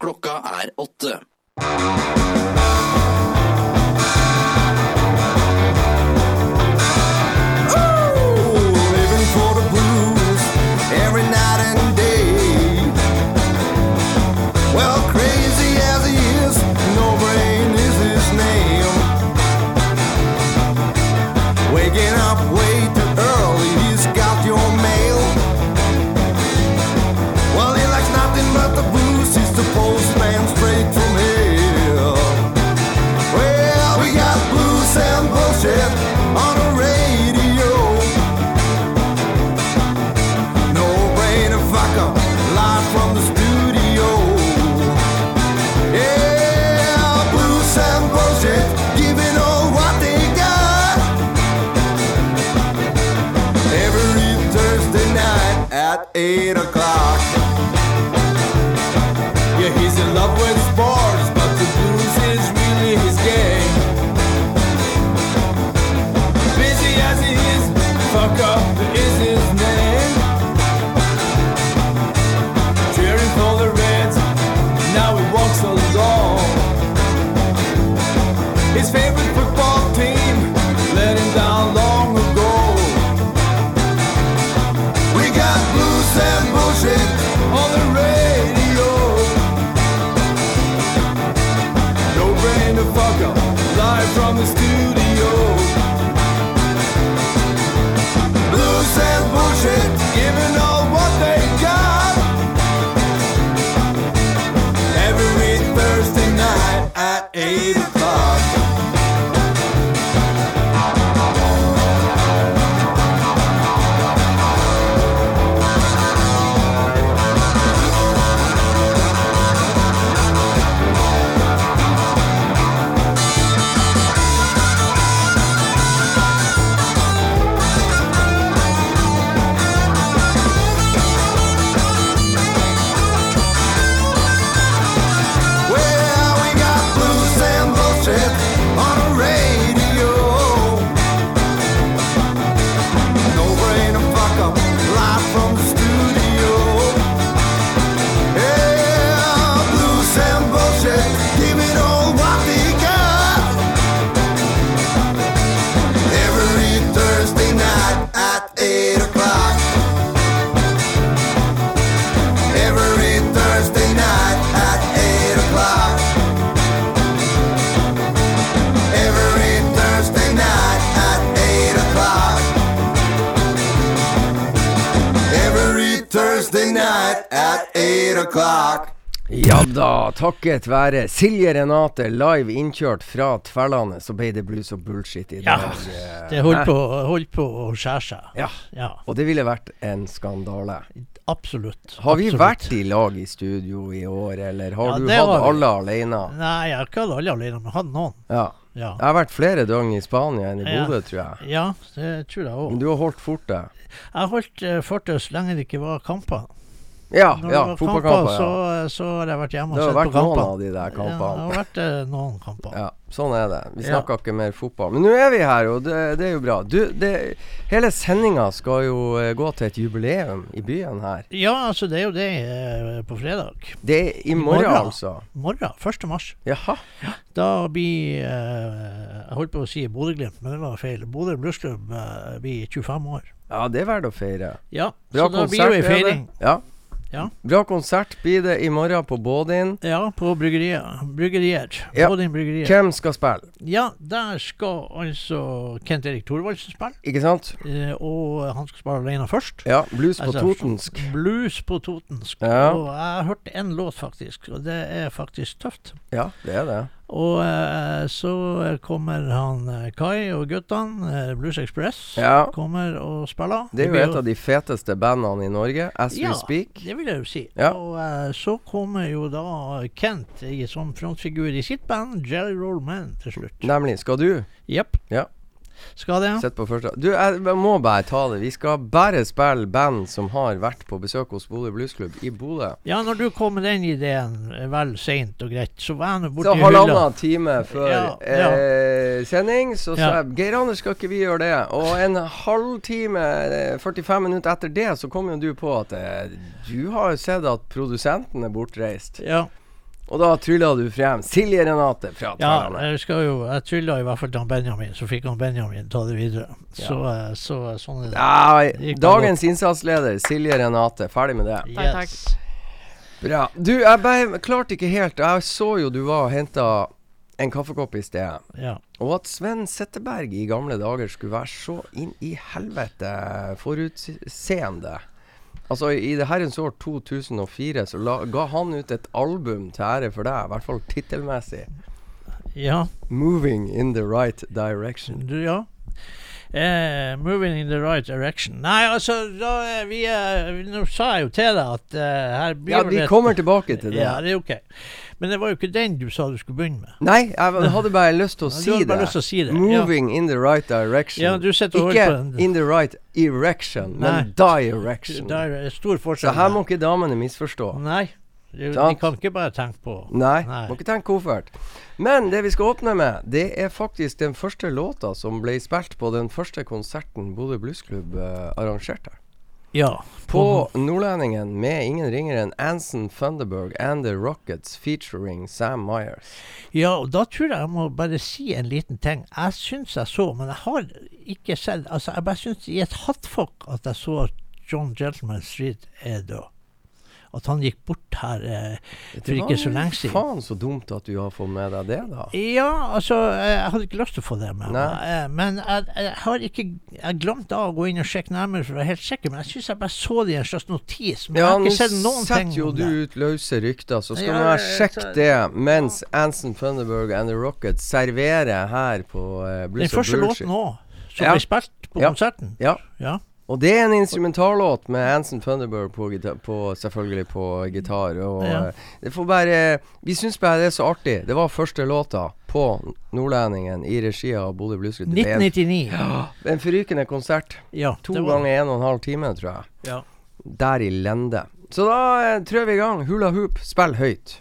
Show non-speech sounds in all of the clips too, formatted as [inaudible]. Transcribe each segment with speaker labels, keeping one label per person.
Speaker 1: Klokka er åtte.
Speaker 2: Takket være Silje Renate live innkjørt fra Tverlandet, så ble det blues og bullshit i dag. Ja,
Speaker 3: Det holdt på, holdt på å skjære seg.
Speaker 2: Ja,
Speaker 3: Ja,
Speaker 2: og det ville vært en skandale.
Speaker 3: absolutt.
Speaker 2: Har vi
Speaker 3: absolutt.
Speaker 2: vært i lag i studio i år, eller har
Speaker 3: Ja,
Speaker 2: du hatt
Speaker 3: var...
Speaker 2: alle alene?
Speaker 3: Nei, jeg har ikke hatt alle alene, men hatt noen.
Speaker 2: Ja.
Speaker 3: Ja,
Speaker 2: Jeg har vært flere døgn i Spania enn i
Speaker 3: Ja.
Speaker 2: Bodø, tror jeg.
Speaker 3: ja det tror jeg òg.
Speaker 2: Men du har holdt fortet?
Speaker 3: Jeg har holdt uh, fortet så lenge det ikke var kamper.
Speaker 2: Ja,
Speaker 3: Når
Speaker 2: ja, fotballkamper.
Speaker 3: så,
Speaker 2: Ja.
Speaker 3: så har jeg vært hjemme og
Speaker 2: Det har vært noen
Speaker 3: kamper.
Speaker 2: av de der
Speaker 3: Ja, det
Speaker 2: kampene.
Speaker 3: har vært eh, noen kamper.
Speaker 2: Ja, sånn er det. Vi
Speaker 3: Ja.
Speaker 2: snakker ikke mer fotball. Men nå er vi her, og det, det er jo bra. Du, det, hele sendinga skal jo eh, gå til et jubileum i byen her.
Speaker 3: Ja, altså det er jo det eh, på fredag.
Speaker 2: Det er i morgen,
Speaker 3: morgen.
Speaker 2: altså.
Speaker 3: Morgen, 1. mars.
Speaker 2: Jaha.
Speaker 3: Da blir eh, Jeg holdt på å si Bodø-Glimt, men det var feil. Bodø Blussklubb uh, blir 25 år.
Speaker 2: Ja, det er verdt å feire.
Speaker 3: Ja,
Speaker 2: Bra
Speaker 3: så da blir jo ei feiring.
Speaker 2: Ja.
Speaker 3: Ja.
Speaker 2: Bra konsert blir det i morgen på Bådin.
Speaker 3: Ja, på bryggerier. Bryggerier.
Speaker 2: Ja.
Speaker 3: Bådin bryggerier.
Speaker 2: Hvem skal spille?
Speaker 3: Ja, der skal altså Kent Erik Thorvaldsen spille.
Speaker 2: Ikke sant?
Speaker 3: Eh, og han skal spille alene først.
Speaker 2: Ja, blues på
Speaker 3: Altså,
Speaker 2: totensk.
Speaker 3: Blues på totensk.
Speaker 2: Ja.
Speaker 3: Og jeg har hørt én låt, faktisk, og det er faktisk tøft.
Speaker 2: Ja, det er det.
Speaker 3: Og eh, så kommer han eh, Kai og guttene, eh, Blues Express,
Speaker 2: Ja.
Speaker 3: kommer og spiller.
Speaker 2: Det er jo et av de feteste bandene i Norge, as
Speaker 3: Ja.
Speaker 2: we speak.
Speaker 3: Det vil jeg jo si.
Speaker 2: Ja.
Speaker 3: Og eh, så kommer jo da Kent som frontfigur i sitt band, Jelly Roll Man, til slutt.
Speaker 2: Nemlig. Skal du?
Speaker 3: Jepp.
Speaker 2: Ja.
Speaker 3: Skal det?
Speaker 2: Sett på første. Du, jeg må bare ta det. Vi skal bare spille band som har vært på besøk hos Bodø Bluesklubb i Bodø.
Speaker 3: Ja, når du kom med den ideen eh, vel seint og greit, så var jeg nå
Speaker 2: Så
Speaker 3: borti hylla.
Speaker 2: halvannen time før
Speaker 3: Ja, ja.
Speaker 2: Eh, sending, så sa jeg Geir Anders, skal ikke vi gjøre det? Og en halvtime, eh, 45 minutter etter det, så kom jo du på at eh, du har jo sett at produsenten er bortreist.
Speaker 3: Ja.
Speaker 2: Og da trylla du frem Silje Renate fra
Speaker 3: Ja,
Speaker 2: Tverlandet.
Speaker 3: jeg skal jo Jeg trylla i hvert fall til Benjamin, så fikk han Benjamin ta det videre. Så, ja. så sånn er det.
Speaker 2: Ja, dagens innsatsleder, Silje Renate. Ferdig med det.
Speaker 1: Takk, takk.
Speaker 2: Bra. Du, jeg bare klarte ikke helt Jeg så jo du var og henta en kaffekopp i sted.
Speaker 3: Ja.
Speaker 2: Og at Sven Setteberg i gamle dager skulle være så inn i helvete forutseende. Altså, i det herrens år 2004 så la, ga han ut et album til ære for deg, i hvert fall tittelmessig.
Speaker 3: ja.
Speaker 2: 'Moving in the right direction'.
Speaker 3: Ja. Eh, moving in the right direction. Nei, altså, da, vi, uh, Nå sa jeg jo til deg at uh, her blir
Speaker 2: Ja,
Speaker 3: det
Speaker 2: vi
Speaker 3: et-
Speaker 2: kommer tilbake til det.
Speaker 3: Ja, det er ok. Men det var jo ikke den du sa du skulle begynne med.
Speaker 2: Nei, jeg hadde bare [laughs] lyst til å si det.
Speaker 3: lyst til å si det.
Speaker 2: Moving in the right direction.
Speaker 3: Ja, du
Speaker 2: Ikke in the right erection,
Speaker 3: Nei.
Speaker 2: men direction.
Speaker 3: Det er stor forskjell.
Speaker 2: Så her må ikke damene misforstå.
Speaker 3: Nei. Du, de kan ikke bare tenke på
Speaker 2: Nei,
Speaker 3: Nei.
Speaker 2: må ikke tenke koffert. Men det vi skal åpne med, det er faktisk den første låta som ble spilt på den første konserten Bodø Bluesklubb uh, arrangerte.
Speaker 3: Ja.
Speaker 2: På Nordlendingen med ingen ringere enn Anson Funderburg and The Rockets featuring Sam Myers.
Speaker 3: Ja, og da tror jeg jeg må bare si en liten ting. Jeg syns jeg så, men jeg har ikke sett Altså, jeg bare syns i et hattfokk at jeg så John Gentleman Street er død. At han gikk bort her eh, for ikke så lenge siden.
Speaker 2: faen så dumt at du har fått med deg det, da.
Speaker 3: Ja, altså eh, Jeg hadde ikke lyst til å få det med meg. eh, Men jeg, jeg har ikke Jeg glemte av å gå inn og sjekke nærmere for å være helt sikker, men jeg syns jeg bare så det i en slags notis. Men jeg har ikke sett noen ting om det
Speaker 2: setter jo du ut løse rykter, så skal
Speaker 3: Ja,
Speaker 2: nå jeg sjekke
Speaker 3: så-
Speaker 2: det mens Anson Funderburg and The Rockets serverer her på
Speaker 3: Den
Speaker 2: Blues Den
Speaker 3: første låten òg, som
Speaker 2: Ja.
Speaker 3: blir spilt på
Speaker 2: Ja.
Speaker 3: konserten.
Speaker 2: Ja.
Speaker 3: Ja.
Speaker 2: Og det er en instrumentallåt med Anson Thunderbird på, på selvfølgelig på gitar. Og
Speaker 3: Ja.
Speaker 2: eh, det får bare Vi syns bare det er så artig. Det var første låta på Nordlendingen i regi av Bodø en-
Speaker 3: 1999.
Speaker 2: Ja, en forrykende konsert.
Speaker 3: Ja,
Speaker 2: To ganger en og en halv time, tror jeg.
Speaker 3: Ja.
Speaker 2: Der i lende. Så da tror trør vi i gang. Hula hoop, spill høyt.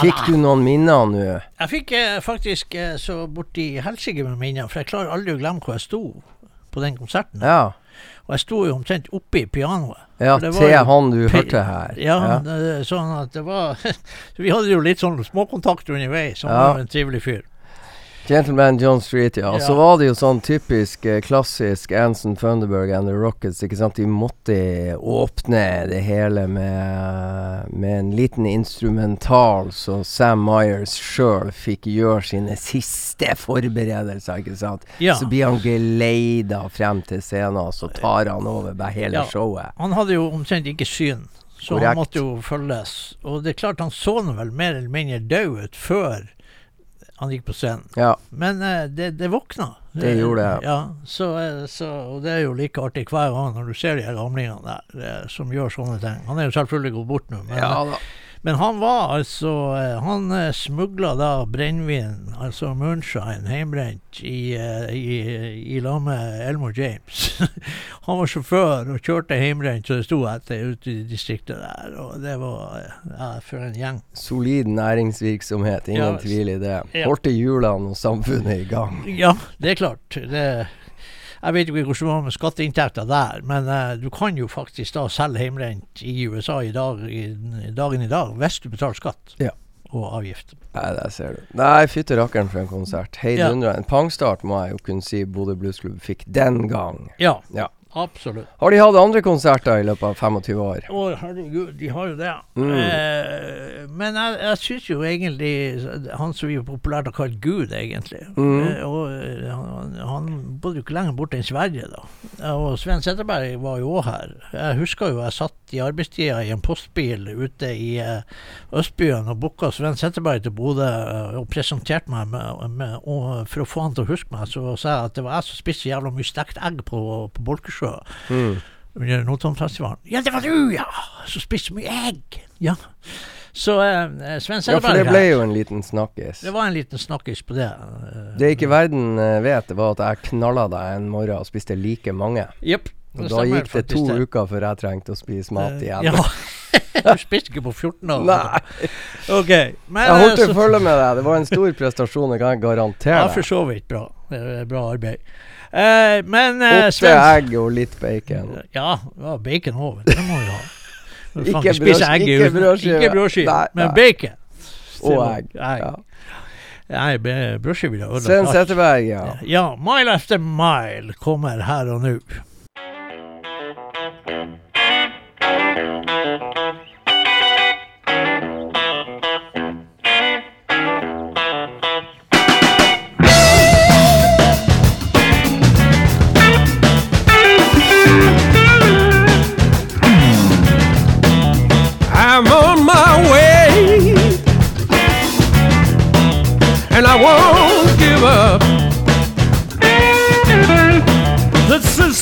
Speaker 2: Fikk du noen minner nå?
Speaker 3: Jeg fikk eh, faktisk eh, så borti helsike med minner, for jeg klarer aldri å glemme hvor jeg sto på den konserten.
Speaker 2: Ja.
Speaker 3: Og jeg sto jo omtrent oppi pianoet.
Speaker 2: Ja,
Speaker 3: se
Speaker 2: han du hørte her.
Speaker 3: Ja, Det, sånn at det var [laughs] Vi hadde jo litt sånn småkontakt underveis. Han
Speaker 2: Ja.
Speaker 3: var en trivelig fyr.
Speaker 2: Gentleman John Street, ja. Og så var det jo sånn typisk eh, klassisk Anson Funderburg and The Rockets. ikke sant? De måtte åpne det hele med, med en liten instrumental, så Sam Myers sjøl fikk gjøre sine siste forberedelser, ikke sant.
Speaker 3: Ja.
Speaker 2: Så blir han geleida frem til scenen, og så tar han over hele
Speaker 3: Ja.
Speaker 2: showet.
Speaker 3: Han hadde jo omtrent ikke syn, så
Speaker 2: Korrekt.
Speaker 3: han måtte jo følges. Og det er klart han så vel mer eller mindre død ut før han gikk på scenen.
Speaker 2: Ja.
Speaker 3: Men eh, det, det våkna.
Speaker 2: Det gjorde det.
Speaker 3: Ja, så, eh, så, og det er jo like artig hver gang når du ser de her gamlingene der eh, som gjør sånne ting. Han er jo selvfølgelig gått bort nå, men,
Speaker 2: ja da.
Speaker 3: Men han var altså eh, Han uh, smugla da brennevin, altså moonshine, hjemmebrent, i, eh, i, i lag med Elmore James. [laughs] han var sjåfør og kjørte hjemmebrent, så det sto etter ute i distriktet der. Og det var eh, ja, for en gjeng.
Speaker 2: Solid næringsvirksomhet, ingen
Speaker 3: Ja,
Speaker 2: tvil i det.
Speaker 3: ja.
Speaker 2: Holdt hjulene og samfunnet i gang.
Speaker 3: Ja, det er klart. Det, jeg vet ikke hvordan det var med skatteinntekter der, men eh, du kan jo faktisk da selge hjemrent i USA i, dag, i, i dagen i dag, hvis du betaler skatt
Speaker 2: Ja.
Speaker 3: og avgift.
Speaker 2: Nei, der ser du. Nei, fytti rakkeren for en konsert.
Speaker 3: Ja.
Speaker 2: Heidundrende. En pangstart må jeg jo kunne si Bodø Bluesklubb fikk den gang.
Speaker 3: Ja,
Speaker 2: Ja.
Speaker 3: Absolutt.
Speaker 2: Har de hatt andre konserter i løpet av 25 år?
Speaker 3: Å, herregud, de har jo det.
Speaker 2: Mm.
Speaker 3: Eh, men jeg, jeg syns jo egentlig Han som vi populært har kalt Gud, egentlig.
Speaker 2: Mm.
Speaker 3: Eh, og eh, han, han bodde jo ikke lenger borte enn Sverige, da. Og Sven Setterberg var jo òg her. Jeg husker jo jeg satt i arbeidstida i en postbil ute i eh, Østbyen og booka Sven Setterberg til Bodø eh, og presenterte meg med, med og for å få han til å huske meg, så sa jeg at det var jeg som spiste jævla mye stekt egg på, på Bolkesjø
Speaker 2: Mm.
Speaker 3: under Notoddenfestivalen. Ja, det var du, ja! Som spiste mye egg! Ja. Så eh, Sven
Speaker 2: Ja, for det ble jo en liten snakkis.
Speaker 3: Det var en liten snakkis på det. eh,
Speaker 2: Det ikke verden vet, var at jeg knalla deg en morgen og spiste like mange.
Speaker 3: Jepp.
Speaker 2: Og da gikk det to
Speaker 3: det.
Speaker 2: uker før jeg trengte å spise mat
Speaker 3: Eh,
Speaker 2: igjen.
Speaker 3: Ja. [laughs] du spiste ikke på 14 år?
Speaker 2: Nei,
Speaker 3: Ok. Men,
Speaker 2: jeg holdt
Speaker 3: eh,
Speaker 2: til å følge med deg. Det var en stor prestasjon, det kan jeg garantere
Speaker 3: Ja, for så vidt bra. Bra arbeid. Eh, men eh,
Speaker 2: Åtte egg og litt bacon.
Speaker 3: Ja, ja bacon òg. Det må vi ha.
Speaker 2: Ikke brødskive.
Speaker 3: Ikke brødskive, men bacon.
Speaker 2: Og egg.
Speaker 3: egg.
Speaker 2: Ja.
Speaker 3: Nei, brødskive ville ødelagt alt.
Speaker 2: Setteberg, ja.
Speaker 3: Ja, Mile After Mile kommer her og nå.
Speaker 4: Música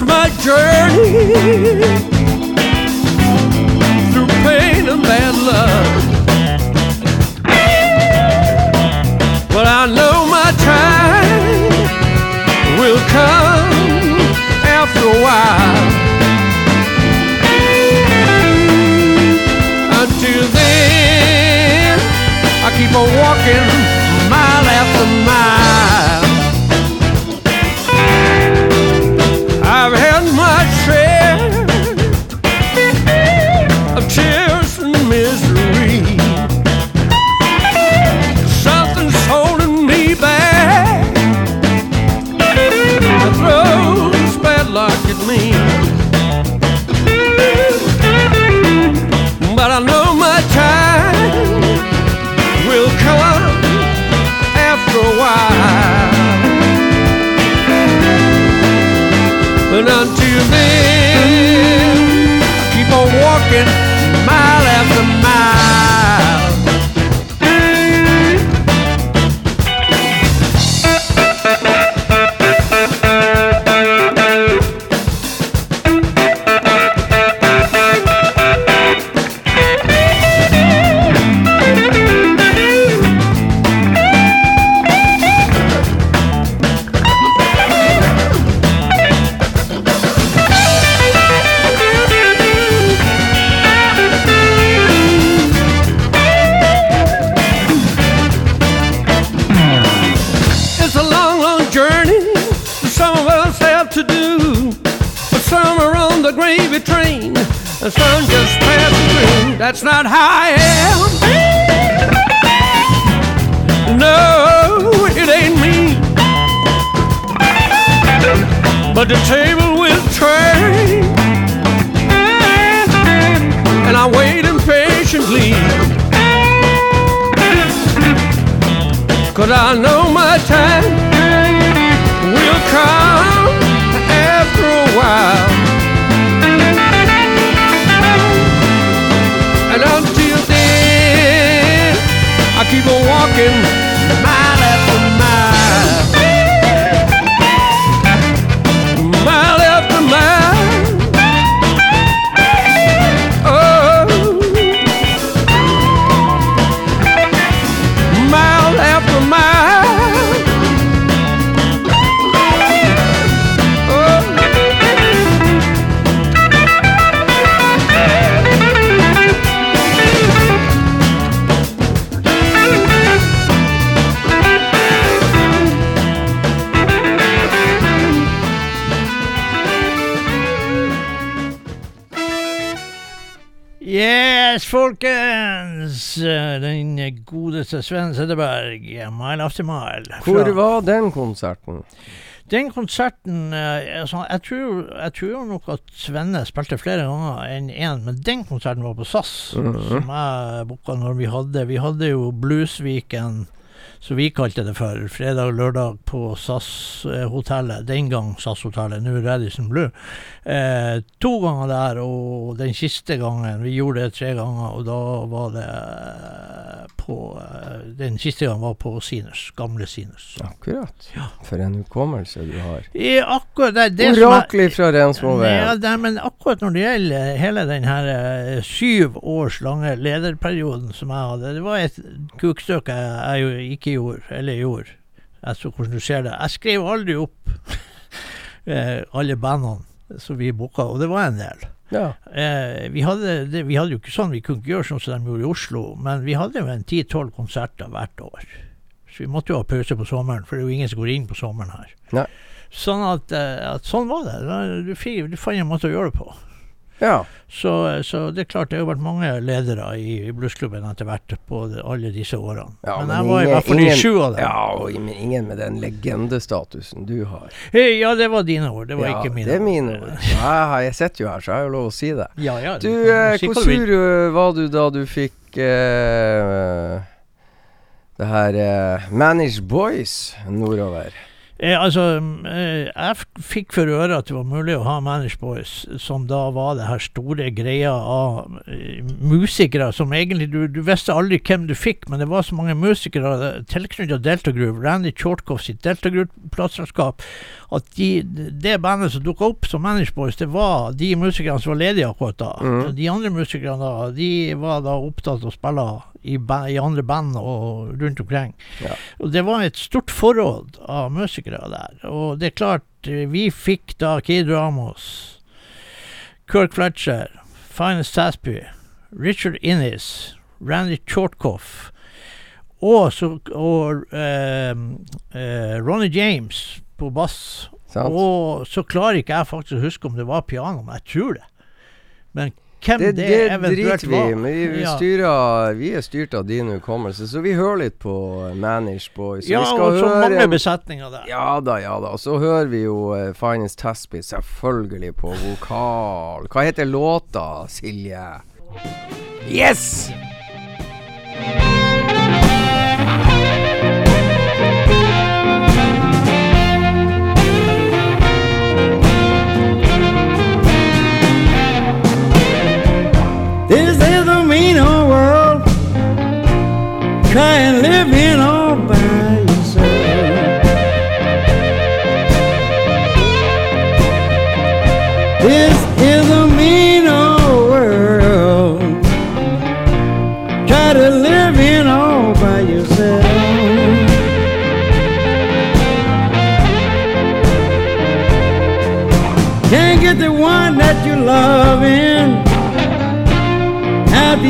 Speaker 4: my journey through pain and bad luck. But I know my time will come after a while. Until then, I keep on walking at me.
Speaker 3: Folkens! Den godeste Sven Sedderberg, Mile After Mile.
Speaker 2: Hvor var den konserten?
Speaker 3: Den konserten eh, altså, jeg, tror, jeg tror nok at Svenne spilte flere ganger enn én, men den konserten var på SAS, som jeg booka når vi hadde Vi hadde jo Bluesweekend, som vi kalte det for, fredag og lørdag på SAS-hotellet. Den gang SAS-hotellet, nå Radisson Blue. Eh, to ganger der, og den siste gangen Vi gjorde det tre ganger, og da var det eh, på eh, Den siste gangen var på Sinus. Gamle Sinus.
Speaker 2: Akkurat. For en hukommelse du har.
Speaker 3: I akkurat det, det som
Speaker 2: Orakler fra Rensmoveien.
Speaker 3: Ja, det, men akkurat når det gjelder hele den her uh, syv års lange lederperioden som jeg hadde, det var et kukstykke jeg, jeg ikke gjorde, eller gjorde. Jeg så hvordan du ser det. Jeg skrev aldri opp uh, [laughs] alle bandene som vi booka, og det var en del.
Speaker 2: Ja.
Speaker 3: Eh, vi, hadde, det, vi hadde jo ikke sånn, vi kunne ikke gjøre sånn som de gjorde i Oslo, men vi hadde jo en ti-tolv konserter hvert år. Så vi måtte jo ha pause på sommeren, for det er jo ingen som går inn på sommeren her.
Speaker 2: Nei.
Speaker 3: Sånn at, eh, at sånn var det. Du, du fant en måte å gjøre det på.
Speaker 2: Ja.
Speaker 3: Så, så det er klart, det har vært mange ledere i, i bluesklubben etter hvert på det, alle disse årene.
Speaker 2: Ja,
Speaker 3: men,
Speaker 2: men
Speaker 3: jeg var i hvert fall i sju av dem.
Speaker 2: Ja, og men ingen med den legendestatusen du har.
Speaker 3: Hey, Ja, det var dine ord, det var
Speaker 2: ja,
Speaker 3: ikke mine
Speaker 2: Det er mine ord. Ja, jeg, sitter jo her, så jeg har jo lov å si det.
Speaker 3: Ja, ja,
Speaker 2: Du, eh, hvor sur eh, var du da du fikk eh, det her eh, Manish Boys nordover?
Speaker 3: Eh, altså, eh, jeg fikk for øre at det var mulig å ha Manage Boys, som da var det her store greia av eh, musikere som egentlig du, du visste aldri hvem du fikk, men det var så mange musikere tilknyttet Delta Groove, Randy Chortkoff sitt Delta Groove-plateselskap, at de, det bandet som dukka opp som Manage Boys, det var de musikerne som var ledige akkurat da.
Speaker 2: Mm.
Speaker 3: De andre musikerne da, de var da opptatt av å spille i, ba i andre band og rundt omkring. Og det var et stort forråd av musikere der. Og det er klart, eh, vi fikk da Kid Ramos, Kirk Fletcher, Finest Tasby, Richard Innis, Randy Chortkoff og, så, og eh, eh, Ronny James på bass.
Speaker 2: Sant?
Speaker 3: Og så klarer ikke jeg faktisk å huske om det var piano, men jeg tror det. Men hvem
Speaker 2: Det,
Speaker 3: det,
Speaker 2: det
Speaker 3: eventuelt
Speaker 2: driter vi
Speaker 3: var
Speaker 2: i. men Vi, vi,
Speaker 3: Ja.
Speaker 2: styrer, vi er styrt av din hukommelse, så vi hører litt på Manish Boys.
Speaker 3: Ja,
Speaker 2: vi
Speaker 3: og så mange besetninger der.
Speaker 2: Ja da, ja da. Og så hører vi jo uh, Finest Tasby selvfølgelig på vokal. Hva heter låta, Silje? Yes!
Speaker 5: This Try and live in all by yourself. This is a mean old world. Try to live in all by yourself. Can't get the one that you love in have to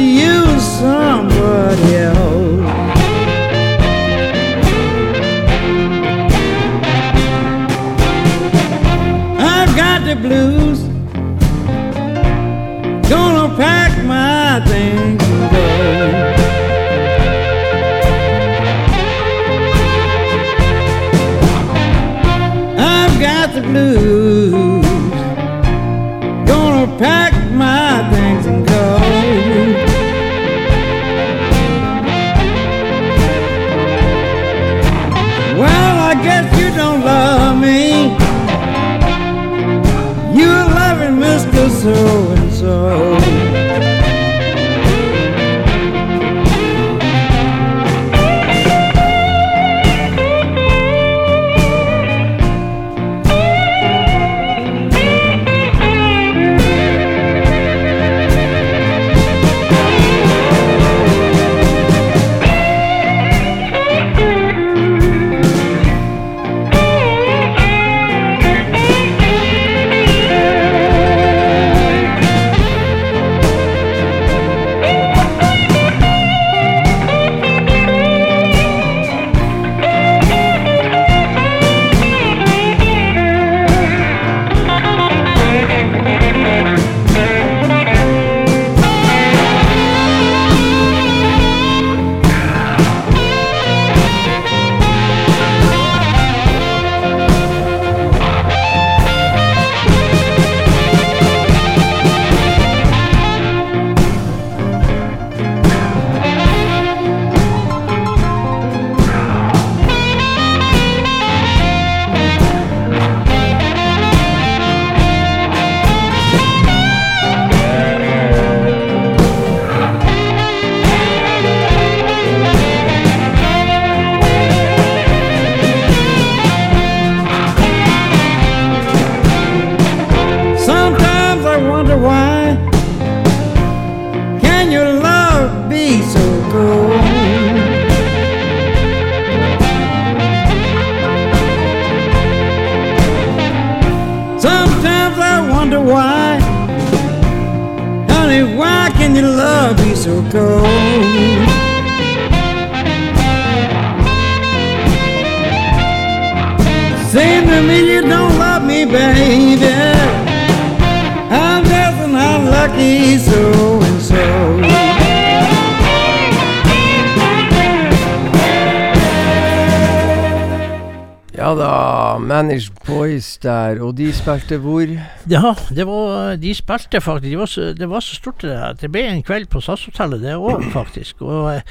Speaker 2: der, og de spilte hvor?
Speaker 3: Ja, det var, de spilte faktisk. Det var så, det var så stort det der. Det ble en kveld på SAS-hotellet, det òg, faktisk. Og eh,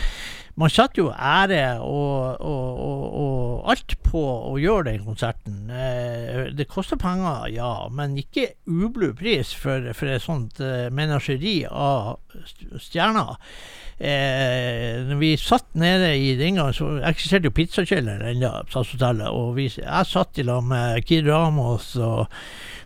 Speaker 3: man satte jo ære og, og, og, og alt på å gjøre den konserten. Eh, det koster penger, ja, men ikke ublu pris for, for et sånt eh, menasjeri av stjerner. Eh, når vi satt nede i gangen, så eksisterte jo pizzakjelleren ennå, SAS-hotellet. Og vi, jeg satt i lag med Kid Ramos og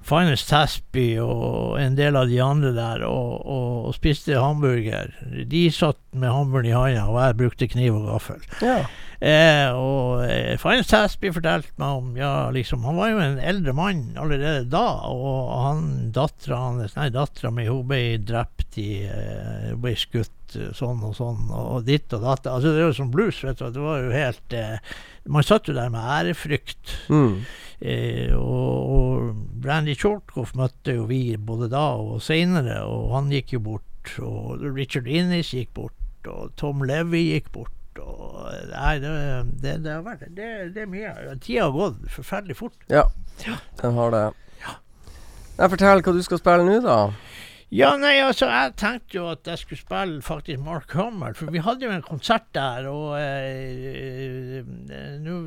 Speaker 3: Finest Tasby og en del av de andre der og, og, og spiste hamburger. De satt med hamburgeren i handa, og jeg brukte kniv og gaffel.
Speaker 2: Ja.
Speaker 3: Eh, og eh, Finest Tasby fortalte meg om ja, liksom, Han var jo en eldre mann allerede da, og han dattera hans Nei, dattera mi hun ble drept i eh, Hun ble skutt sånn og sånn, og ditt og datt. Altså, det er jo som blues, vet du. Det var jo helt eh, Man satt jo der med ærefrykt.
Speaker 2: Mm.
Speaker 3: Eh, og, og Brandy Chortkoff møtte jo vi både da og seinere, og han gikk jo bort. Og Richard Innis gikk bort, og Tom Levy gikk bort. Og, nei, det, det, det har vært det, det er mye. Tida har gått forferdelig fort.
Speaker 2: Ja, den har det. Nei, Fortell hva du skal spille nå, da.
Speaker 3: Ja, nei, altså, jeg tenkte jo at jeg skulle spille faktisk Mark Hummel, for vi hadde jo en konsert der, og eh, eh, Nå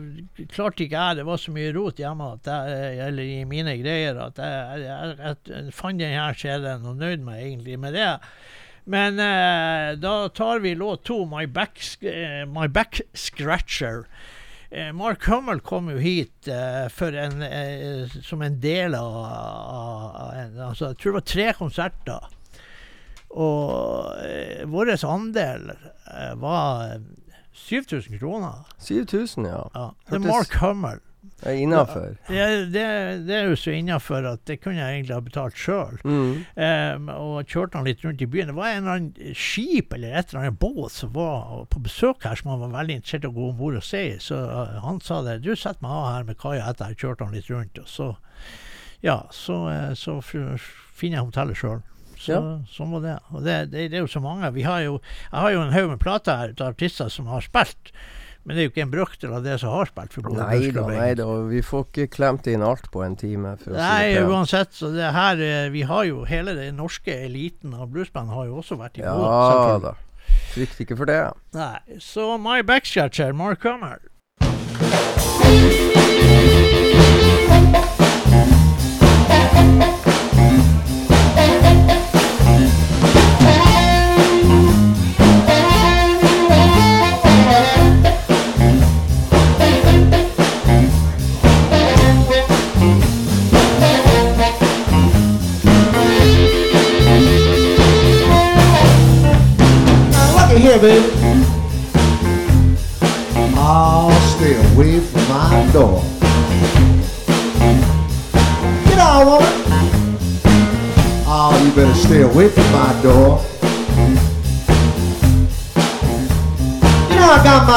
Speaker 3: klarte ikke jeg, det var så mye rot hjemme at jeg, eller i mine greier, at jeg, jeg, jeg fant den her CD-en og nøyd meg egentlig med det. Men eh, da tar vi låt to, My Back, eh, My Back Scratcher. Eh, Mark Hummel kom jo hit eh, en, eh, som en del av, av en, altså, Jeg tror det var tre konserter. Og vår andel var eh, 7000 kroner.
Speaker 2: 7000, ja.
Speaker 3: Ja. Det er Mark Hummel.
Speaker 2: Det er innafor.
Speaker 3: Ja, det, det er jo så innafor at det kunne jeg egentlig ha betalt sjøl.
Speaker 2: Mm.
Speaker 3: Um, og kjørte han litt rundt i byen. Det var en eller annen skip eller et eller annet båt som var på besøk her, som han var veldig interessert i å gå om bord og se. Så uh, han sa det. Du setter meg av her med kaia etter. Jeg kjørte han litt rundt. Og så ja, så, uh, så finner jeg hotellet sjøl. Så,
Speaker 2: Ja.
Speaker 3: Sånn var det. Og det, det, det er jo så mange. Vi har jo, jeg har jo en haug med plater her av artister som har spilt. Men det er jo ikke en brøkdel av det som har spilt. for Bodø
Speaker 2: Nei da, nei da. Vi får ikke klemt inn alt på en time. For å si
Speaker 3: Nei,
Speaker 2: det
Speaker 3: uansett. Så det her, eh, vi har jo hele den norske eliten av bluesband har jo også vært i
Speaker 2: Ja
Speaker 3: selvfølgelig.
Speaker 2: da. Frykt ikke for det.
Speaker 3: Nei, så My backstretcher, Mark Hummer.
Speaker 6: Now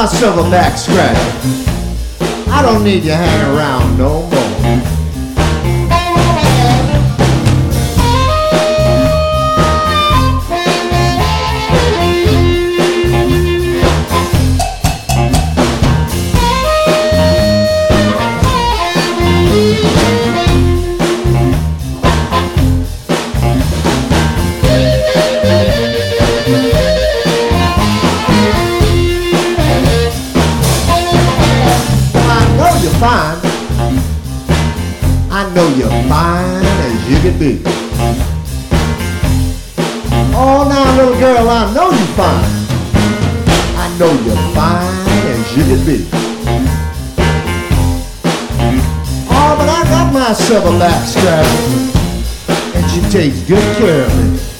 Speaker 6: know I got myself a back scratch. I don't need you hanging around no be. Oh, now, little girl, I know you're fine. I know you're fine as you can be. Oh, but I got myself a back scratcher, and she takes good care of me.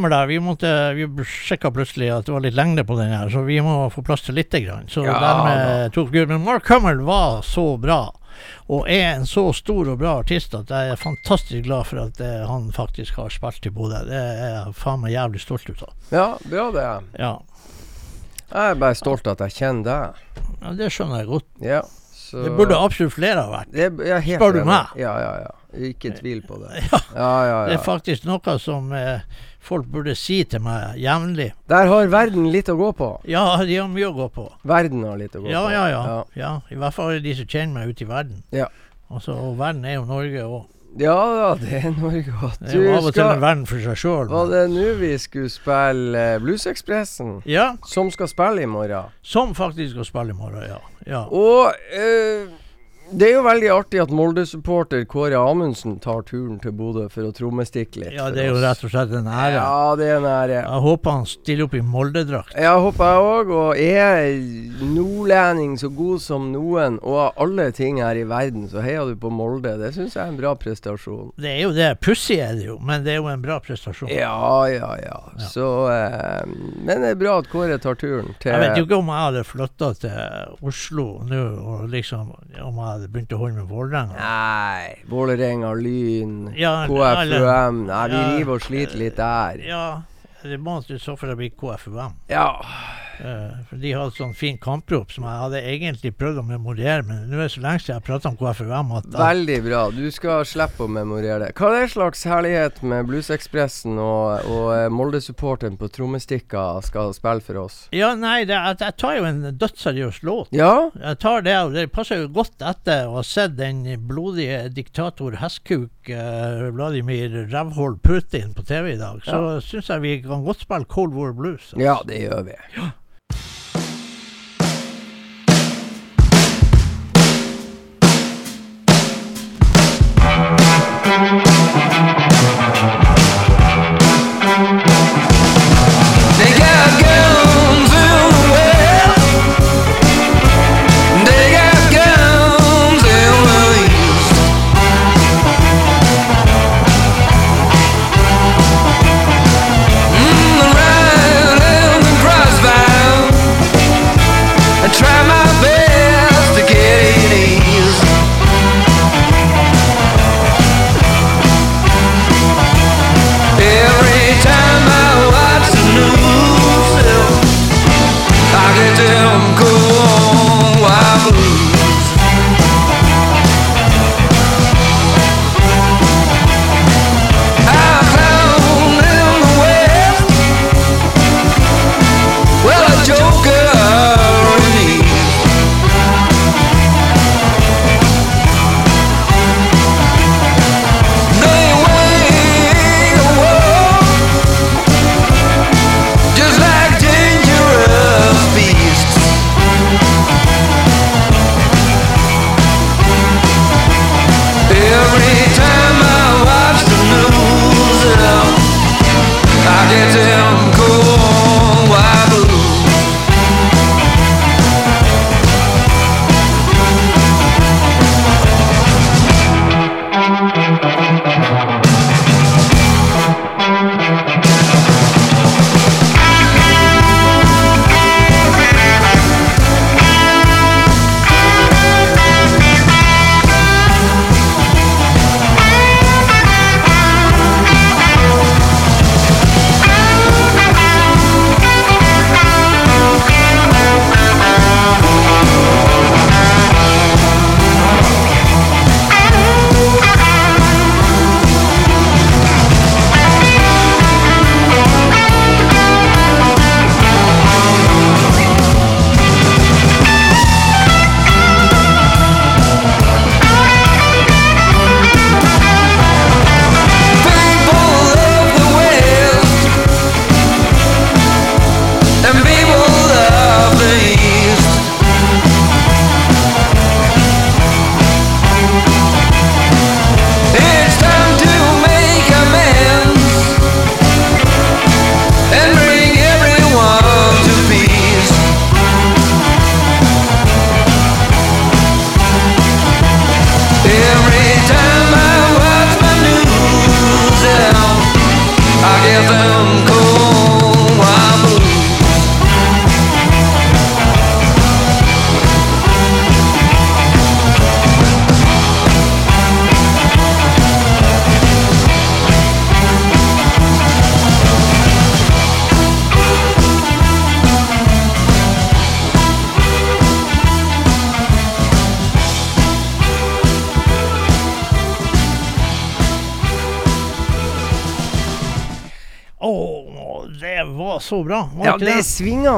Speaker 3: Mark der, vi måtte Vi sjekka plutselig at det var litt lengde på den her, så vi må få plass til lite grann. Så
Speaker 2: Ja,
Speaker 3: dermed tok Gud. Men Mark Hummel var så bra. Og er en så stor og bra artist at jeg er fantastisk glad for at eh, han faktisk har spilt i Bodø. Det er jeg faen meg jævlig stolt ut av.
Speaker 2: Ja, bra det.
Speaker 3: Ja.
Speaker 2: Jeg er bare stolt at jeg kjenner deg.
Speaker 3: ja, det skjønner jeg godt.
Speaker 2: Ja, så
Speaker 3: Det burde absolutt flere ha vært.
Speaker 2: det, helt
Speaker 3: Spør du meg?
Speaker 2: Ja, ja, ja. Ikke tvil på det. [laughs]
Speaker 3: Ja.
Speaker 2: Ja, ja,
Speaker 3: Det er faktisk noe som eh, folk burde si til meg jevnlig.
Speaker 2: Der har verden litt å gå på.
Speaker 3: Ja, de har mye å gå på.
Speaker 2: Verden har litt å gå
Speaker 3: Ja,
Speaker 2: på.
Speaker 3: ja, ja, ja. I hvert fall de som kjenner meg ute i verden.
Speaker 2: Ja.
Speaker 3: Altså, og verden er jo Norge òg.
Speaker 2: Ja da, det er Norge godt.
Speaker 3: Det er jo av og til en verden for seg sjøl.
Speaker 2: Var det nå vi skulle spille eh, Bluesekspressen?
Speaker 3: Ja,
Speaker 2: Som skal spille i morgen.
Speaker 3: som faktisk skal spille i morgen, ja. ja.
Speaker 2: Og eh, det er jo veldig artig at Molde-supporter Kåre Amundsen tar turen til Bodø for å trommestikke litt.
Speaker 3: Ja, det er jo rett og slett en ære.
Speaker 2: Ja, det er en ære.
Speaker 3: Jeg håper han stiller opp i Molde-drakt.
Speaker 2: Jeg håper jeg òg, og er nordlending så god som noen, og av alle ting her i verden, så heier du på Molde. Det syns jeg er en bra prestasjon.
Speaker 3: Det er jo det. Pussig er det jo, men det er jo en bra prestasjon.
Speaker 2: Ja, ja, ja.
Speaker 3: Ja.
Speaker 2: Så eh, Men det er bra at Kåre tar turen til
Speaker 3: Jeg vet jo ikke om jeg hadde flytta til Oslo nå, og liksom om jeg hadde begynt å holde med Vålerenga.
Speaker 2: Nei, Vålerenga, Lyn,
Speaker 3: Ja,
Speaker 2: KFUM. Nei, vi
Speaker 3: Ja.
Speaker 2: river og sliter litt der.
Speaker 3: Ja, det må i så fall bli KFUM.
Speaker 2: Ja.
Speaker 3: Eh, for de hadde sånn fin kamprop som jeg hadde egentlig prøvd å memorere, men nå er det så lenge siden jeg har prata om KFUM at
Speaker 2: Veldig bra. Du skal slippe å memorere det. Hva er det slags herlighet med Bluesekspressen og, og eh, Molde-supporteren på trommestikka skal spille for oss?
Speaker 3: Ja, nei, det, jeg, jeg tar jo en dødsseriøs låt.
Speaker 2: Ja?
Speaker 3: Jeg tar det, og det passer jo godt etter å ha sett den blodige diktator Hestkuk eh, Vladimir Rævhold Putin på TV i dag. Så synes syns jeg vi kan godt spille Cold War Blues. altså.
Speaker 2: Ja, det gjør vi.
Speaker 7: They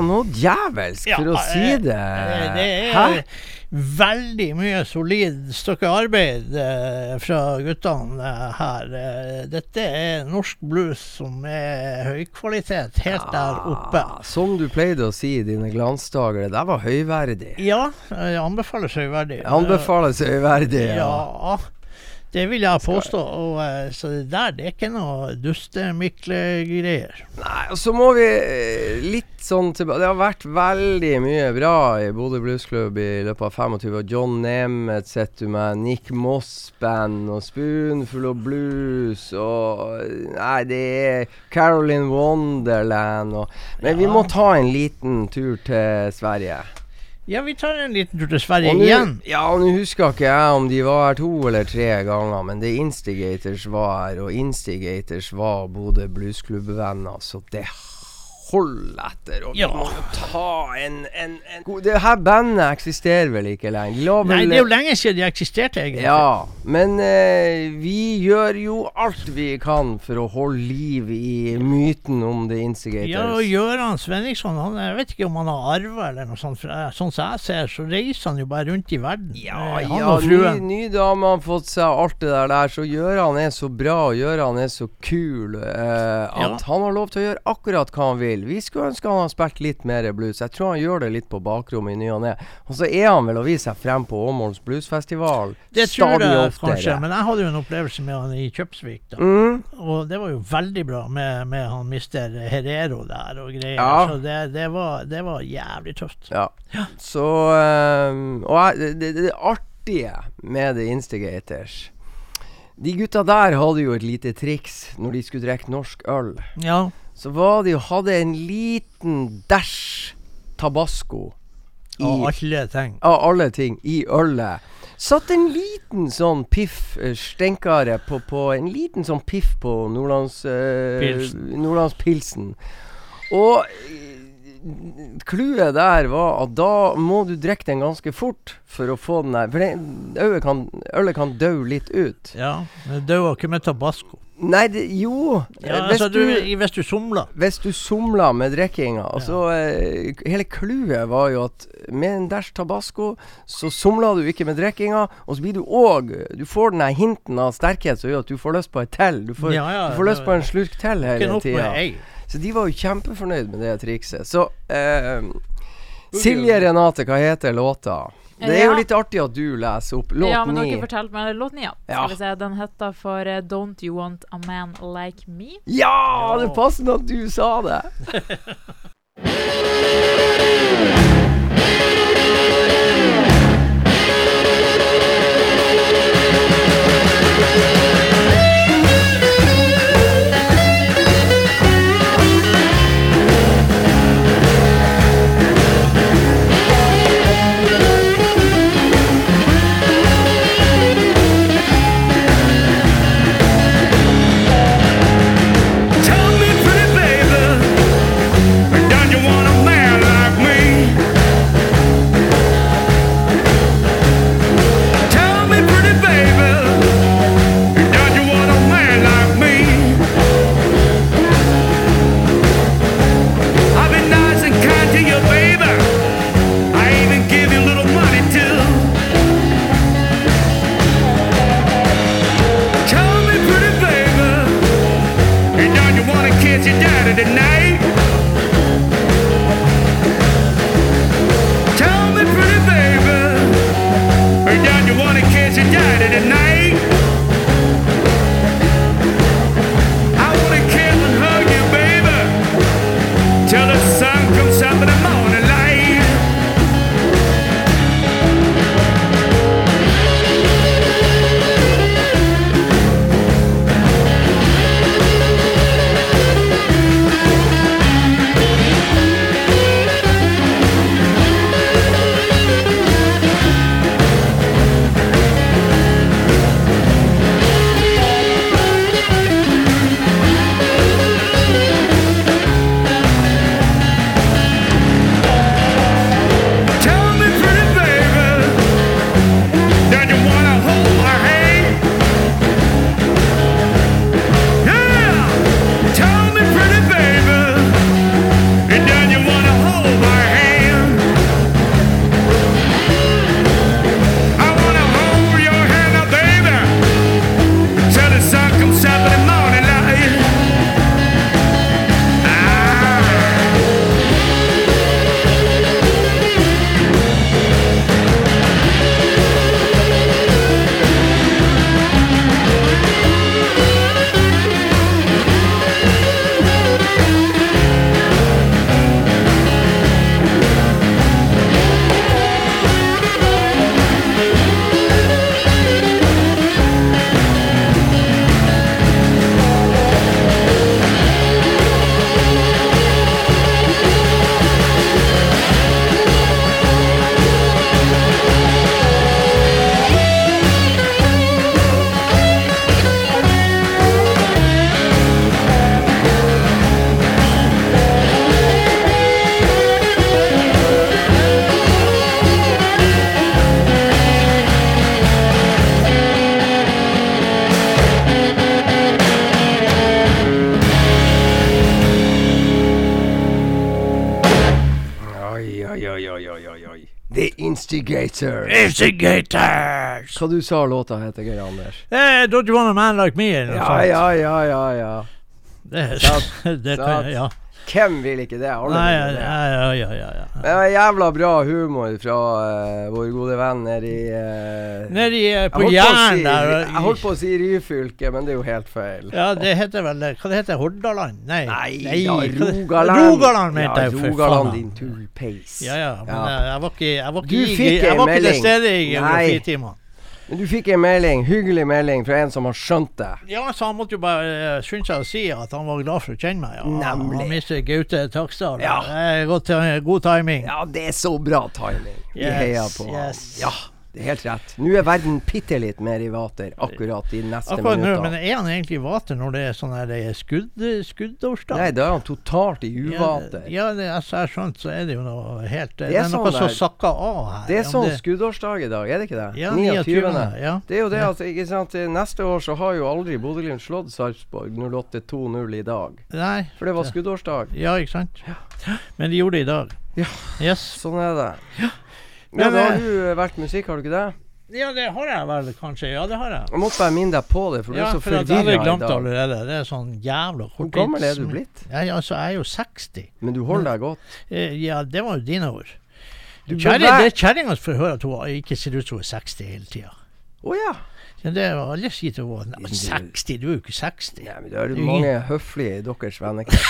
Speaker 2: noe djevelsk,
Speaker 3: Ja,
Speaker 2: for å si
Speaker 3: eh,
Speaker 2: det.
Speaker 3: Eh, Det er veldig mye solid stykke arbeid eh, fra guttene her. Dette er norsk blues som er høykvalitet, helt der oppe.
Speaker 2: Ah, Som du pleide å si i dine glansdager, det der var høyverdig.
Speaker 3: Ja, jeg anbefales høyverdig.
Speaker 2: Jeg Anbefales høyverdig. Ja.
Speaker 3: Ja, det vil jeg påstå. Og, eh, så det der, det er ikke noe dustemiklegreier.
Speaker 2: Nei, og så må vi eh, litt sånn tilbake Det har vært veldig mye bra i Bodø Bluesklubb i løpet av 25 år. John Nemeth setter du med, Nick Moss Band og Spoonful of Blues og Nei, det er Caroline Wonderland og Men vi må ta en liten tur til Sverige.
Speaker 3: Ja, vi tar en liten tur til Sverige
Speaker 2: nå-
Speaker 3: igjen.
Speaker 2: Ja, og nå husker ikke jeg om de var her to eller tre ganger, men det Instigators var her, og Instigators var Bodø Bluesklubb-venner, så det holder etter. Og
Speaker 3: Ja.
Speaker 2: ta en, en, en Det her bandet eksisterer vel ikke lenger? De
Speaker 3: Nei, det er jo lenge siden de eksisterte, egentlig.
Speaker 2: ja, men eh, vi gjør jo alt vi kan for å holde liv i myten om The Instigators.
Speaker 3: Ja, og Gøran Svenningsson, han, jeg vet ikke om han har arva eller noe sånt. For sånn som jeg ser, så reiser han jo bare rundt i verden.
Speaker 2: Ja,
Speaker 3: Eh, han
Speaker 2: ja,
Speaker 3: og
Speaker 2: ny,
Speaker 3: fruen.
Speaker 2: ny dame har fått seg alt det der der, så Gøran er så bra, og Gøran er så kul, eh, at han har lov til å gjøre akkurat hva han vil. Vi skulle ønske han hadde spilt litt mer blues. Jeg tror han gjør det litt på bakrommet i ny og ne. Og så er han vel å vise seg frem på Åmålens bluesfestival
Speaker 3: Det
Speaker 2: stadig oftere.
Speaker 3: kanskje, men jeg hadde jo en opplevelse med han i Kjøpsvik. da.
Speaker 2: Mm,
Speaker 3: Og det var jo veldig bra med, med han mister Herrero der og greier.
Speaker 2: Ja.
Speaker 3: Så det, det, var, det var jævlig tøft.
Speaker 2: ja. Så um, Og jeg, det, det artige med The Instigators De gutta der hadde jo et lite triks når de skulle drikke norsk øl.
Speaker 3: Ja.
Speaker 2: Så var det jo hadde en liten dæsj tabasco i,
Speaker 3: Og alle ting.
Speaker 2: av alle ting i ølet. Satt en liten sånn piff eh, stenkare på, på En liten sånn piff på Nordlands, eh,
Speaker 3: Pilsen.
Speaker 2: Nordlandspilsen. Og clouet der var at da må du drikke den ganske fort for å få den der For den- ølet kan, ølet kan dø litt ut.
Speaker 3: Ja. Men det var ikke med tabasco.
Speaker 2: Nei, det, jo
Speaker 3: Ja,
Speaker 2: hvis,
Speaker 3: altså, du, hvis du somler.
Speaker 2: hvis du somla med drikkinga altså, eh, Hele clouet var jo at med en dæsj tabasco, så somla du ikke med drikkinga, og så blir du òg Du får den hinten av sterkhet som gjør at du får lyst på et til. Du får,
Speaker 3: Ja, ja,
Speaker 2: du får lyst på en slurk til hele tida. Så de var jo kjempefornøyd med det trikset. Så eh, Silje Renate, hva heter låta? Det er jo
Speaker 8: Ja.
Speaker 2: litt artig at du leser opp låt
Speaker 8: ja, men
Speaker 2: ni.
Speaker 8: dere fortalte meg låt ni, ja. Skal vi se, Den heter for eh, Don't You Want A Man Like Me.
Speaker 2: Ja, det passer at du sa det! [laughs] Instigator.
Speaker 3: Instigators!
Speaker 2: Hva du sa låta heter, Geir Anders?
Speaker 3: Eh, don't you want a man like me? Eller
Speaker 2: Ja, ja, ja, ja, ja.
Speaker 3: Det,
Speaker 2: det,
Speaker 3: det kan ja.
Speaker 2: Hvem vil ikke det? Alle
Speaker 3: Nei,
Speaker 2: vil
Speaker 3: ja, ja, ja, ja, ja.
Speaker 2: Det var jævla bra humor fra uh, vår gode venn nede i uh,
Speaker 3: Nedi uh, på Jæren
Speaker 2: si,
Speaker 3: der.
Speaker 2: jeg holdt på å si Ryfylke, men det er jo helt feil.
Speaker 3: Ja, det heter vel Hva det heter Hordaland? Nei,
Speaker 2: Nei,
Speaker 3: nei
Speaker 2: ja, Rogaland.
Speaker 3: Rogaland mente
Speaker 2: ja,
Speaker 3: jeg, for
Speaker 2: Rogaland,
Speaker 3: faen.
Speaker 2: din tullpeis.
Speaker 3: Ja, ja, men
Speaker 2: Ja.
Speaker 3: Jeg, jeg var ikke, jeg var
Speaker 2: Du
Speaker 3: ikke, jeg var ikke til stede i geografitimene.
Speaker 2: Men du fikk en melding, hyggelig melding fra en som har skjønt det.
Speaker 3: Ja, så han måtte jo bare uh, skynde seg å si at han var glad for å kjenne meg. Ja.
Speaker 2: Nemlig.
Speaker 3: Han mister Gaute Takstad.
Speaker 2: Ja.
Speaker 3: Eh, godt, eh, god timing.
Speaker 2: Ja, det er så bra timing. Vi
Speaker 3: Yes,
Speaker 2: heier på
Speaker 3: yes.
Speaker 2: Ja, det er helt rett. Nå er verden bitte litt mer i vater akkurat de neste
Speaker 3: Akkurat nå, men er han egentlig i vater når det er sånn her det er skudd, skuddårsdag?
Speaker 2: Nei, da er han totalt i uvater.
Speaker 3: Ja, det, altså, jeg har skjønt, så er det jo noe helt Det,
Speaker 2: er
Speaker 3: er,
Speaker 2: sånn
Speaker 3: noe som
Speaker 2: der-
Speaker 3: sakker av her.
Speaker 2: Det er
Speaker 3: sånn
Speaker 2: sånn skuddårsdag i dag, er det ikke det?
Speaker 3: Ja,
Speaker 2: 29.
Speaker 3: 29., ja.
Speaker 2: Det er jo det,
Speaker 3: Ja.
Speaker 2: altså. Ikke sant? Neste år så har jo aldri Bodø-Glimt slått Sarpsborg 08-2-0 i dag.
Speaker 3: Nei.
Speaker 2: For det var skuddårsdag.
Speaker 3: Ja, ikke sant? Men de gjorde det i dag.
Speaker 2: Ja.
Speaker 3: Yes.
Speaker 2: Sånn er det. Ja,
Speaker 3: Men,
Speaker 2: da har
Speaker 3: eh,
Speaker 2: du valgt musikk, har du ikke det?
Speaker 3: Ja, det har jeg vel kanskje. Ja, det har jeg.
Speaker 2: Jeg måtte bare minne deg på det, for du
Speaker 3: Ja,
Speaker 2: er så
Speaker 3: for jeg hadde
Speaker 2: forvirra i
Speaker 3: glemt det
Speaker 2: dag.
Speaker 3: allerede. Det er sånn jævla
Speaker 2: Hvor gammel er du blitt?
Speaker 3: Ja, altså, jeg er jo 60.
Speaker 2: Men du holder deg godt.
Speaker 3: Eh, Ja, det var jo dine ord.
Speaker 2: Du bør
Speaker 3: det er kjerringa som får høre at hun ikke ser ut som hun er 60 hele tida.
Speaker 2: Å ja.
Speaker 3: Ja, det var alle sier til henne "Nei, 60, du er jo ikke 60.
Speaker 2: Ja, men det er jo mange høflige i deres vennekrets.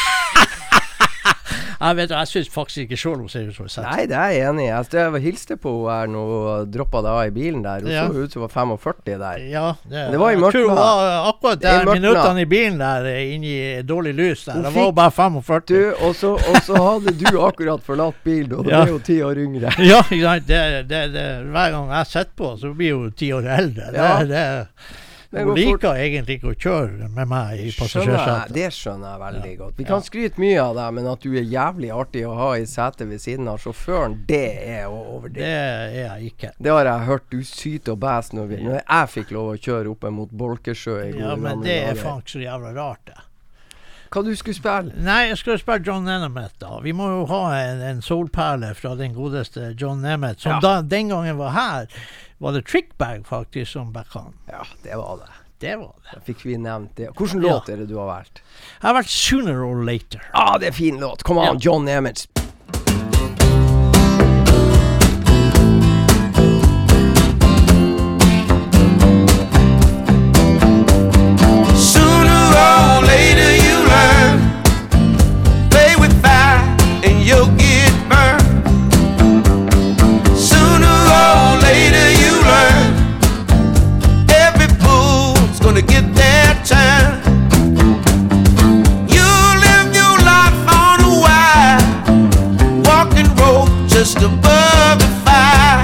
Speaker 3: Jeg vet, jeg syns faktisk ikke sjøl hun ser ut som hun setter. 60.
Speaker 2: Nei, det er jeg enig i. Jeg jeg hilste på henne her nå og droppa deg av i bilen der. Hun
Speaker 3: Ja.
Speaker 2: så ut som hun var 45 der.
Speaker 3: Ja, det,
Speaker 2: det var i
Speaker 3: jeg tror hun var akkurat
Speaker 2: Det er i
Speaker 3: der minuttene i bilen der inne inni dårlig lys der. Det var
Speaker 2: hun
Speaker 3: bare 45.
Speaker 2: Du, og så, og så hadde du akkurat forlatt bilen, og
Speaker 3: Ja.
Speaker 2: er jo ti år yngre. [laughs]
Speaker 3: Ja. Det, det, det, hver gang jeg sitter på, så blir hun ti år eldre.
Speaker 2: Ja.
Speaker 3: Det, det,
Speaker 2: Det
Speaker 3: hun liker egentlig ikke å kjøre med meg i passasjersetet.
Speaker 2: det skjønner jeg veldig godt. Vi kan skryte mye av deg, men at du er jævlig artig å ha i setet ved siden av sjåføren, det er å
Speaker 3: Det
Speaker 2: overdrive.
Speaker 3: er jeg ikke.
Speaker 2: Det har jeg hørt du syter og bæs når, vi- når jeg fikk lov å kjøre oppe mot Bolkesjø i gode
Speaker 3: Ja, men det er
Speaker 2: faktisk
Speaker 3: faen så jævla rart, det.
Speaker 2: Hva du skulle spille?
Speaker 3: Nei, jeg skulle spørre John Nemeth, da. Vi må jo ha en, en solperle fra den godeste John Nemeth, som
Speaker 2: Ja.
Speaker 3: da den gangen var her. Var det Trickbag faktisk som backa han?
Speaker 2: Ja, det var det.
Speaker 3: Det var det.
Speaker 2: Da fikk vi nevnt det. Hvilken
Speaker 3: Ja.
Speaker 2: låt er det du har valgt?
Speaker 3: Jeg har vært Sooner or Later.
Speaker 2: Ah, det er fin låt. Kom an,
Speaker 3: Ja.
Speaker 2: John Nemeth.
Speaker 7: Just above the fire.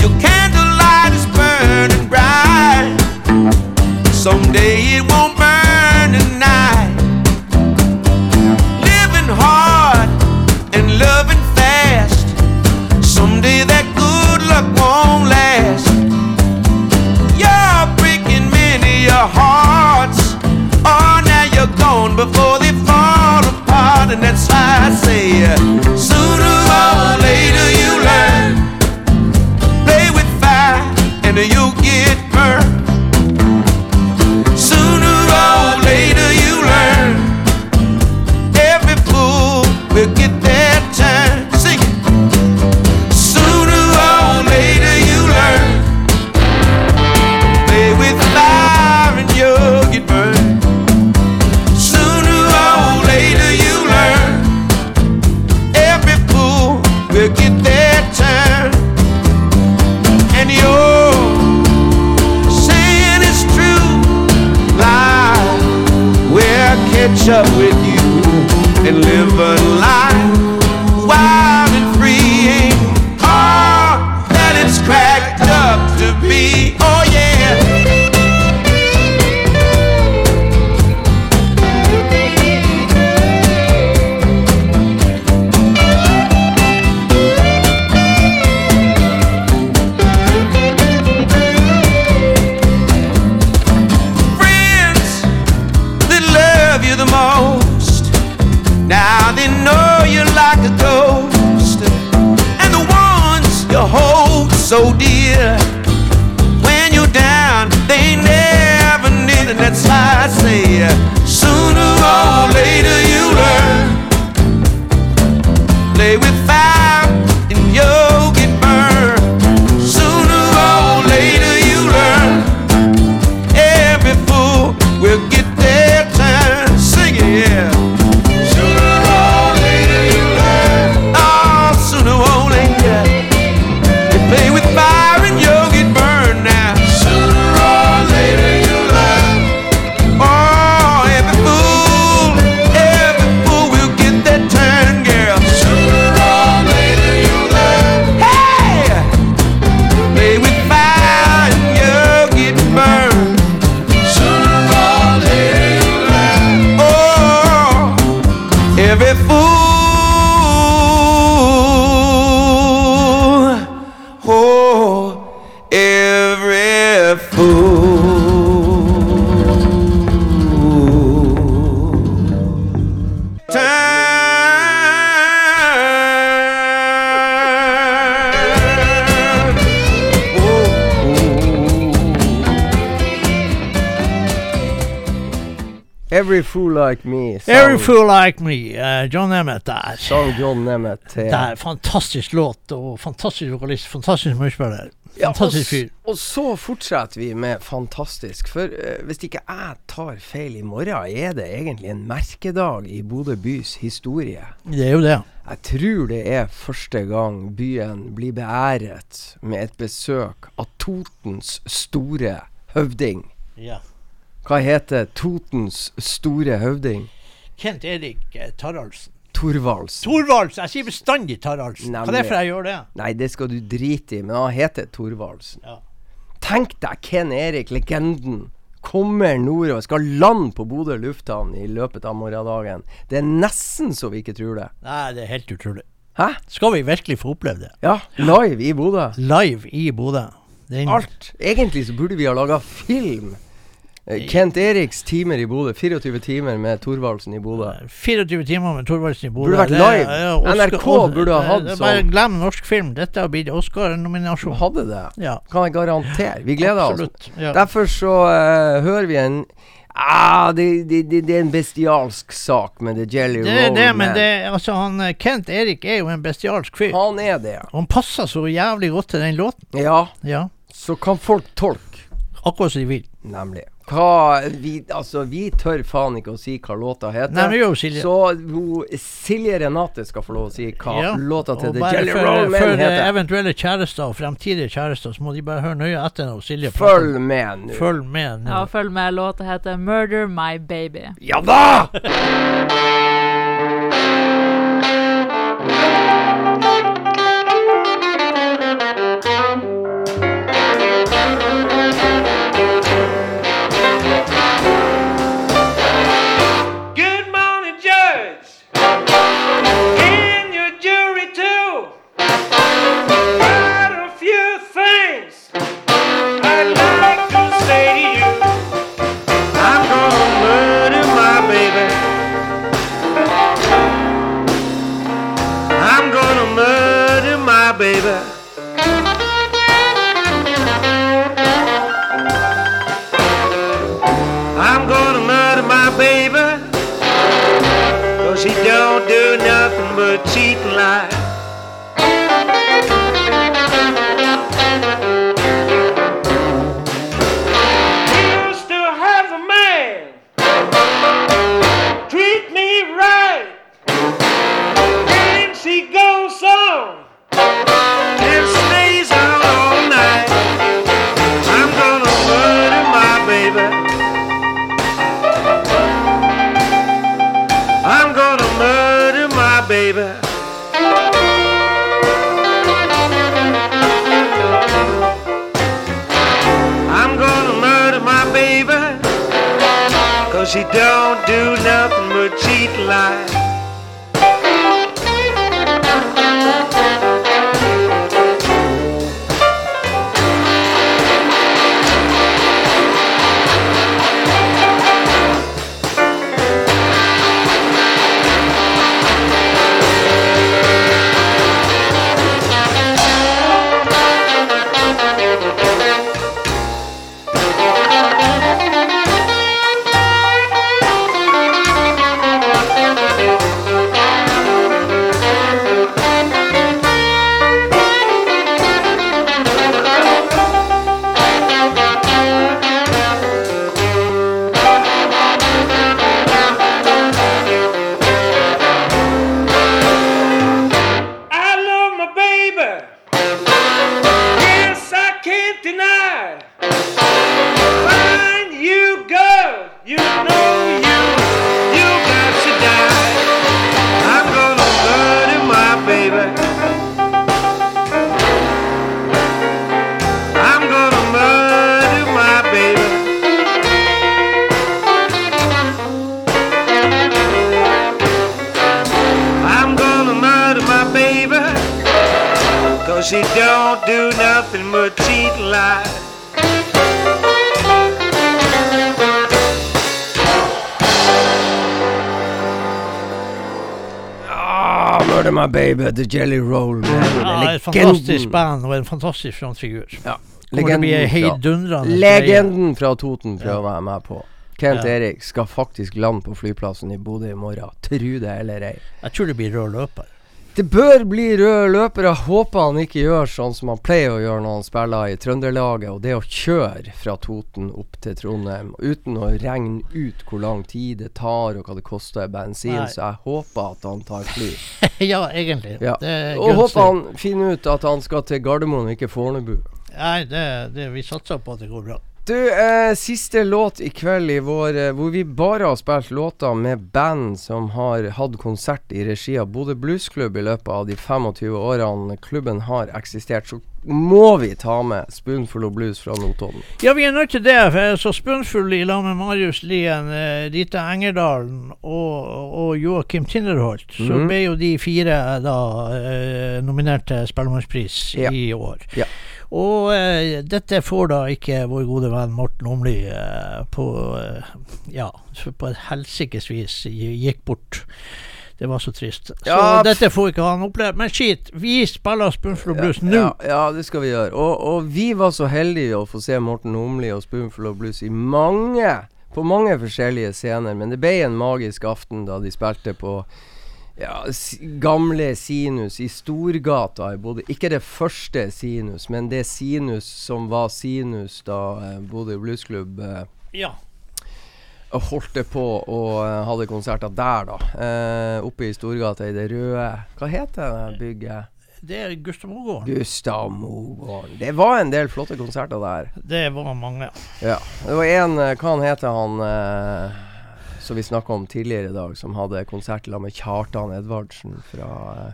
Speaker 7: Your candlelight is burning bright. Someday it won't burn tonight. Living hard and loving fast. Someday that good luck won't last. You're breaking many your hearts. Oh, now you're gone before they fall apart. And that's why I say, Every Fool Like
Speaker 2: Me. sang-
Speaker 3: Every Fool Like Me, Uh, John Emmett der.
Speaker 2: Sang John Nemeth Ja.
Speaker 3: Det er fantastisk låt, og fantastisk vokalist, fantastisk mørspiller. Fantastisk
Speaker 2: fyr.
Speaker 3: fyr.
Speaker 2: og så fortsetter vi med fantastisk. For uh, hvis ikke jeg tar feil, i morgen er det egentlig en merkedag i Bodø bys historie.
Speaker 3: Det er jo det.
Speaker 2: Jeg tror det er første gang byen blir beæret med et besøk av Totens store høvding.
Speaker 3: Ja.
Speaker 2: Hva heter Totens store høvding?
Speaker 3: Kent Erik eh, Taraldsen.
Speaker 2: Thorvaldsen.
Speaker 3: Thorvaldsen! Jeg sier bestandig Taraldsen. Hva er det for jeg gjør det?
Speaker 2: Nei, det skal du drite i, men han heter Thorvaldsen.
Speaker 3: Ja.
Speaker 2: Tenk deg Ken Erik, legenden, kommer nordover, skal lande på Bodø lufthavn i løpet av morgendagen. Det er nesten så vi ikke tror det.
Speaker 3: Nei, det er helt utrolig.
Speaker 2: Hæ?
Speaker 3: Skal vi virkelig få oppleve det?
Speaker 2: Ja, live i Bodø.
Speaker 3: Live i Bodø.
Speaker 2: Alt. Egentlig så burde vi ha laga film. Eh, Kent Eriks timer i Bodø. 24 timer med Thorvaldsen i Bodø.
Speaker 3: 24 timer med Thorvaldsen i Bodø.
Speaker 2: Burde vært
Speaker 3: Det-
Speaker 2: live.
Speaker 3: ja, Oscar-
Speaker 2: NRK burde ha hatt sånn.
Speaker 3: Bare glem norsk film. Dette har blitt Oscar-nominasjon.
Speaker 2: Hadde det.
Speaker 3: Ja,
Speaker 2: Kan jeg garantere. Vi gleder oss.
Speaker 3: Ja.
Speaker 2: Derfor så uh, hører vi en Ah, det, det, det, det er en bestialsk sak med The Jelly
Speaker 3: Det er
Speaker 2: Roll
Speaker 3: det, men det, altså, han, eh, Kent Erik er jo en bestialsk fyr.
Speaker 2: Han er det.
Speaker 3: Han passer så jævlig godt til den låten.
Speaker 2: Ja,
Speaker 3: Ja,
Speaker 2: så kan folk tolke.
Speaker 3: akkurat som de vil.
Speaker 2: Nemlig. Hva vi, Altså, vi tør faen ikke å si hva låta heter.
Speaker 3: Nei, men jo, Silje.
Speaker 2: Så hun, Silje Renate skal få lov å si hva
Speaker 3: Ja,
Speaker 2: låta til
Speaker 3: og
Speaker 2: The Jelly
Speaker 3: for,
Speaker 2: Roll heter.
Speaker 3: for eventuelle kjærester og fremtidige kjærester, så må de bare høre nøye etter når Silje
Speaker 2: Følg med nå.
Speaker 3: Følg med nå.
Speaker 8: Ja, følg med. Låta heter 'Murder My Baby'.
Speaker 2: Ja da!
Speaker 9: Murder
Speaker 2: The Jelly Roll. Man.
Speaker 3: Ja, et fantastisk band og en fantastisk frontfigur.
Speaker 2: Ja. Legenden fra, legenden fra Toten prøver
Speaker 3: Ja.
Speaker 2: meg på. Kent
Speaker 3: Ja.
Speaker 2: Erik skal faktisk lande på flyplassen i Bodø i morgen. Tru det eller ei.
Speaker 3: Jeg tror det blir rød løper.
Speaker 2: Det bør bli røde løpere. Håper han ikke gjør sånn som han pleier å gjøre når han spiller i Trønderlaget, og det å kjøre fra Toten opp til Trondheim uten å regne ut hvor lang tid det tar og hva det koster bensin,
Speaker 3: Nei.
Speaker 2: så jeg håper at han tar fly. [laughs]
Speaker 3: ja, egentlig.
Speaker 2: Ja. Og håper han finner ut at han skal til Gardermoen og ikke Fornebu.
Speaker 3: Nei, det, det, vi satser på at det går bra.
Speaker 2: Du, eh, siste låt i kveld i vår eh, hvor vi bare har spilt låter med band som har hatt konsert i regi av Bodø Bluesklubb i løpet av de 25 årene klubben har eksistert, så må vi ta med Spoonful of Blues fra Notodden.
Speaker 3: Ja, vi er nødt til det. Så Spoonful i lag med Marius Lien, eh, Dita Engerdalen og, og Joakim Tinderholt. Så
Speaker 2: Mhm.
Speaker 3: ble jo de fire da eh, nominert til Spellemannspris
Speaker 2: Ja.
Speaker 3: i år.
Speaker 2: Ja.
Speaker 3: Og eh, dette får da ikke vår gode venn Morten Omly eh, på eh, Ja, på et helsikes vis gikk bort. Det var så trist. Så
Speaker 2: Ja,
Speaker 3: dette får ikke han oppleve. Men skit, vi spiller Spoonful of Blues nå.
Speaker 2: Ja, ja, det skal vi gjøre. Og, og vi var så heldige å få se Morten Omli og Spoonful of Blues i mange på mange forskjellige scener, men det ble en magisk aften da de spilte på ja, gamle Sinus i Storgata i Bodø. Ikke det første Sinus, men det Sinus som var Sinus da eh, Bodø Bluesklubb eh,
Speaker 3: Ja.
Speaker 2: holdt det på og eh, hadde konserter der, da. Eh, oppe i Storgata i det røde Hva heter det bygget?
Speaker 3: Det er Gustav Mogården.
Speaker 2: Gustav Mogården. Det var en del flotte konserter der.
Speaker 3: Det var mange.
Speaker 2: Ja. Det var en eh, Hva han heter han eh, som vi snakka om tidligere i dag, som hadde konsert sammen med Kjartan Edvardsen fra eh,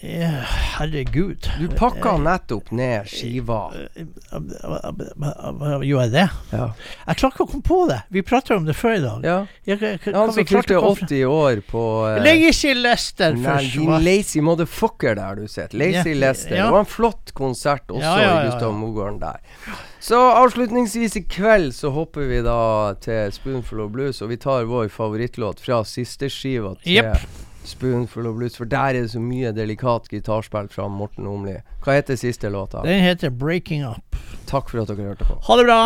Speaker 3: herregud.
Speaker 2: Du pakka nettopp ned skiva.
Speaker 3: Gjorde jeg det?
Speaker 2: Ja.
Speaker 3: Jeg klarer ikke å komme på det. Vi prata om det før i dag.
Speaker 2: ja.
Speaker 3: Jeg,
Speaker 2: Han som fylte
Speaker 3: å komme
Speaker 2: 80 år på uh,
Speaker 3: Lazy Lester først.
Speaker 2: din lazy motherfucker der du sitter. Lazy
Speaker 3: Ja,
Speaker 2: Lester. Det var en flott konsert også i Gustav. Mogården der. Så avslutningsvis i kveld så hopper vi da til Spoonful of Blues, og vi tar vår favorittlåt fra siste skiva til
Speaker 3: Jepp.
Speaker 2: Spoonful of Blues, for der er det så mye delikat gitarspill fra Morten Omli. Hva heter siste låta?
Speaker 3: Den heter 'Breaking Up'.
Speaker 2: Takk for at dere hørte på.
Speaker 3: Ha det bra!